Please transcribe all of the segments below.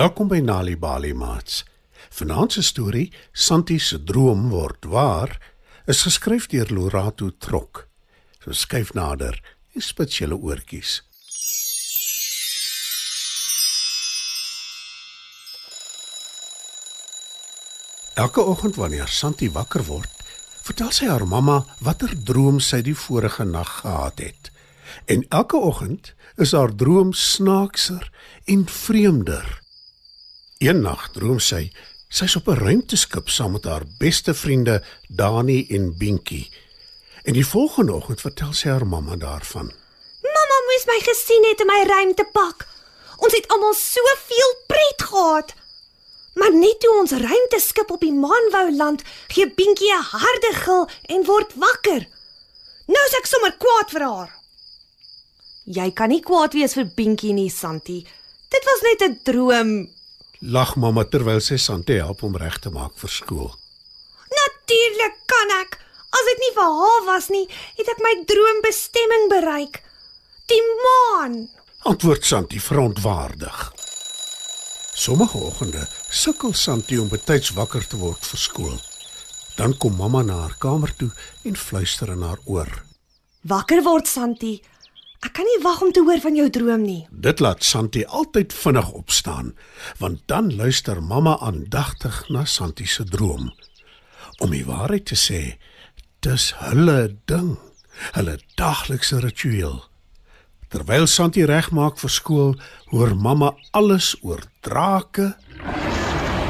Welkom by Nali Bali Mats. Vanaand se storie, Santi se droom word waar, is geskryf deur Lorato Trok. So skuif nader en spit julle oortjies. Elke oggend wanneer Santi wakker word, vertel sy haar mamma watter droom sy die vorige nag gehad het. En elke oggend is haar droom snaakser en vreemder. Een nag droom sy sy's op 'n ruimteskip saam met haar beste vriende Dani en Binky. En die volgende oggend vertel sy haar mamma daarvan. Mamma moes my gesien het in my ruimtepak. Ons het almal soveel pret gehad. Maar net toe ons ruimteskip op die maan wou land, gee Binky 'n harde gil en word wakker. Nou is ek sommer kwaad vir haar. Jy kan nie kwaad wees vir Binky nie, Santi. Dit was net 'n droom. Lag mamma terwyl sy Santi help om reg te maak vir skool. Natuurlik kan ek. As dit nie vir haar was nie, het ek my droombestemming bereik. Die maan. Antwoord Santi verontwaardig. Sommige oggende sukkel Santi om betyds wakker te word vir skool. Dan kom mamma na haar kamer toe en fluister in haar oor. Wakker word, Santi. Ek kan nie wag om te hoor van jou droom nie. Dit laat Santi altyd vinnig opstaan, want dan luister mamma aandagtig na Santi se droom. Om die waarheid te sê, dis hulle ding, hulle daglikse ritueel. Terwyl Santi regmaak vir skool, hoor mamma alles oor drake,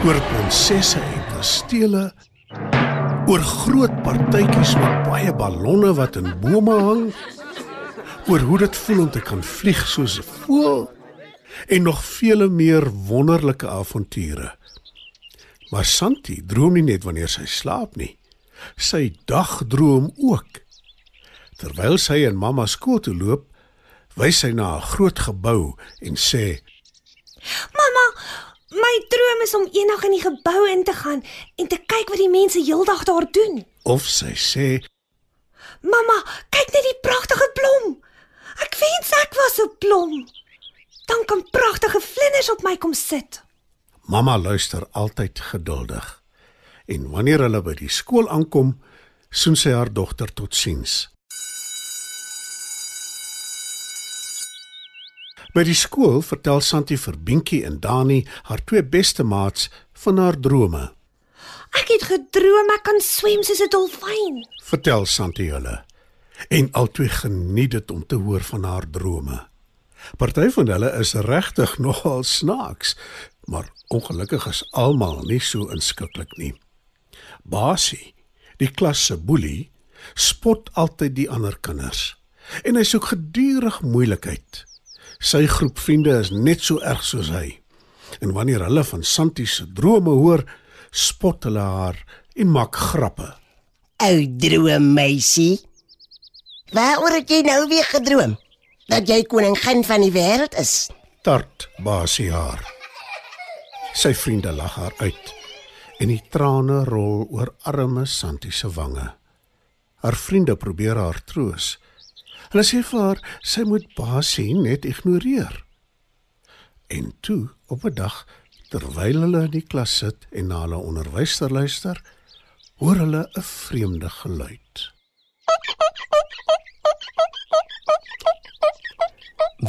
oor prinsesse en kastele, oor groot partytjies met baie ballonne wat in bome hang, oor hoe dit voel om te kan vlieg soos 'n voël en nog vele meer wonderlike avonture. Maar Santi droom nie net wanneer sy slaap nie. Sy dagdroom ook. Terwyl sy en mamma skool toe loop, wys sy na 'n groot gebou en sê: Mamma, my droom is om eendag in die gebou in te gaan en te kyk wat die mense heeldag daar doen. Of sy sê: Mamma, kyk net die pragtige blom. Ek wens ek was 'n blom. Dan kan pragtige vlinders op my kom sit. Mamma luister altyd geduldig. En wanneer hulle by die skool aankom, soen sy haar dogter totsiens. By die skool vertel Santi vir Binky en Dani, haar twee beste maats, van haar drome. Ek het gedroom ek kan swem soos 'n dolfyn. Vertel Santi hulle. En albei geniet dit om te hoor van haar drome. Party van hulle is regtig nogal snaaks, maar ongelukkig is almal nie so inskikkelik nie. Basie, die klas se boelie, spot altyd die ander kinders en hy soek gedurig moeilikheid. Sy groep vriende is net so erg soos hy. En wanneer hulle van Santi se drome hoor, spot hulle haar en maak grappe. Ou droommeisie. Waaroor het jy nou weer gedroom? Dat jy koningin van die wêreld is? Tart Basie haar. Sy vriende lag haar uit en die trane rol oor arme Santi se wange. Haar vriende probeer haar troos. Hulle sê vir haar sy moet Basie net ignoreer. En toe, op 'n dag, terwyl hulle in die klas sit en na hulle onderwyser luister, hoor hulle 'n vreemde geluid.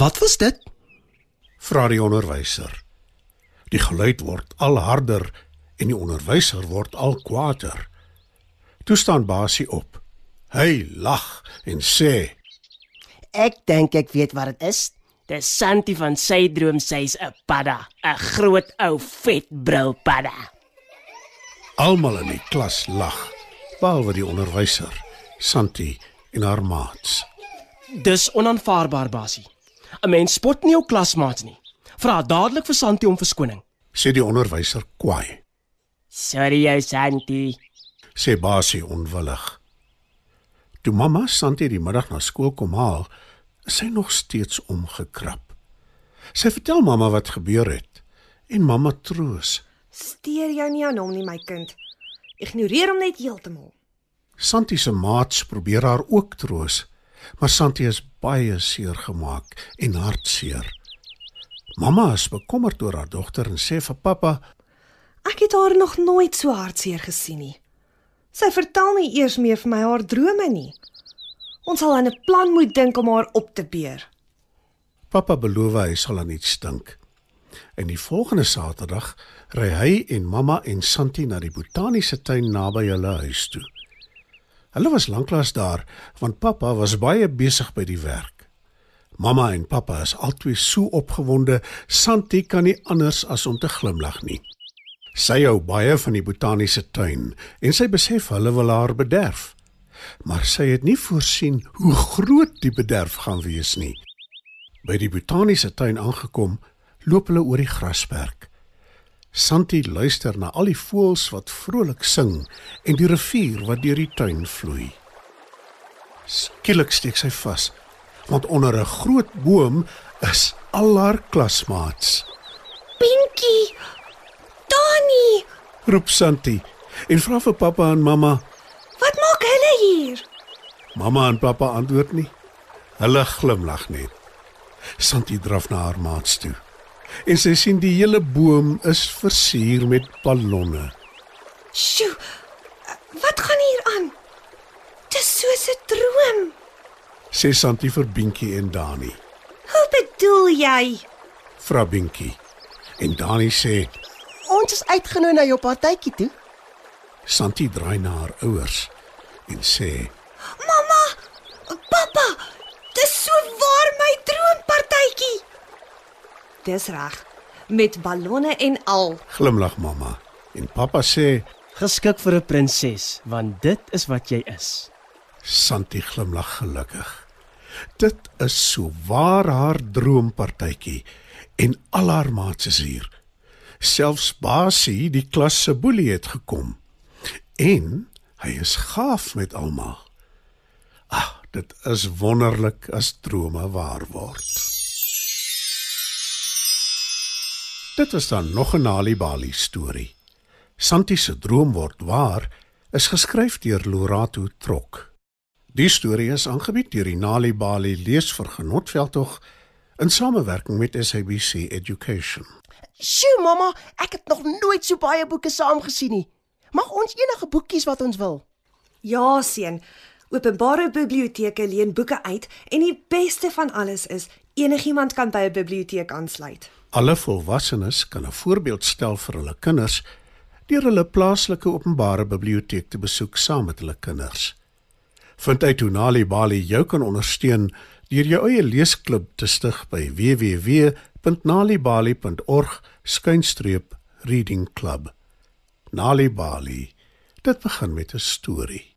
Wat was dit? Vra die onderwyser. Die geluid word al harder en die onderwyser word al kwaader. Toe staan Basie op. Hy lag en sê: Ek dink ek weet wat dit is. Dis Santi van sy droom sy's 'n padda, 'n groot ou vet brul padda. Almal in die klas lag, behalwe die onderwyser, Santi en haar maats. Dis onaanvaarbaar, Basie. 'n Mens spot nie jou klasmaats nie. Vra dadelik vir Santi om verskoning. Sê die onderwyser kwaai. Sorry jou Santi. Sê Basie onwillig. Toe mamma Santi die middag na skool kom haal, is sy nog steeds omgekrap. Sy vertel mamma wat gebeur het en mamma troos. Steer jou nie aan hom nie, my kind. Ignoreer hom net heeltemal. Santi se maats probeer haar ook troos, maar Santi is baie seer gemaak en hartseer. Mamma is bekommerd oor haar dogter en sê vir pappa: Ek het haar nog nooit so hartseer gesien nie. Sy vertel nie eers meer vir my haar drome nie. Ons sal aan 'n plan moet dink om haar op te beer. Pappa beloof hy sal aan iets dink. En die volgende Saterdag ry hy en mamma en Santi na die botaniese tuin naby hulle huis toe. Hulle was lanklaas daar want pappa was baie besig by die werk. Mamma en pappa is albei so opgewonde, Santi kan nie anders as om te glimlag nie. Sy hou baie van die botaniese tuin en sy besef hulle wil haar bederf. Maar sy het nie voorsien hoe groot die bederf gaan wees nie. By die botaniese tuin aangekom, loop hulle oor die grasperk. Santi luister na al die voëls wat vrolik sing en die rivier wat deur die tuin vloei. Skielik steek sy vas, want onder 'n groot boom is al haar klasmaats. Pinkie! Dani, Roep Santi en vra vir pappa en mamma. wat maak hulle hier? Mamma en pappa antwoord nie. Hulle glimlag net. Santi draf na haar maats toe. En sy sien die hele boom is versier met ballonne. Sjoe. Wat gaan hier aan? Dis soos 'n droom. Sê Santi vir Binkie en Dani. Hoe bedoel jy? Vra Binkie. En Dani sê Ons is uitgenooi na jou partytjie toe. Santi draai na haar ouers en sê Mamma, pappa, dis so waar my droompartytjie. Dis reg. Met ballonne en al. glimlag mamma. En pappa sê Geskik vir 'n prinses, want dit is wat jy is. Santi glimlag gelukkig. Dit is so waar haar droompartytjie en al haar maats is hier. Selfs Basie, die klas se boelie het gekom. En hy is gaaf met almal. Ag, dit is wonderlik as drome waar word. Dit was dan nog 'n Nali Bali storie. Santi se droom word waar is geskryf deur Lorato Trok. Die storie is aangebied deur die Nali Bali leesvergenotveldtog in samewerking met SABC Education. Sjoe, mamma, ek het nog nooit so baie boeke saam gesien nie. Mag ons enige boekies wat ons wil? Ja, seun. Openbare biblioteke leen boeke uit en die beste van alles is enigiemand kan by 'n biblioteek aansluit. Alle volwassenes kan 'n voorbeeld stel vir hulle kinders deur hulle plaaslike openbare biblioteek te besoek saam met hulle kinders. Vind uit hoe Nali Bali jou kan ondersteun deur jou eie leesklub te stig by www.nalibali.org/reading club. Nali Bali. Dit begin met 'n storie.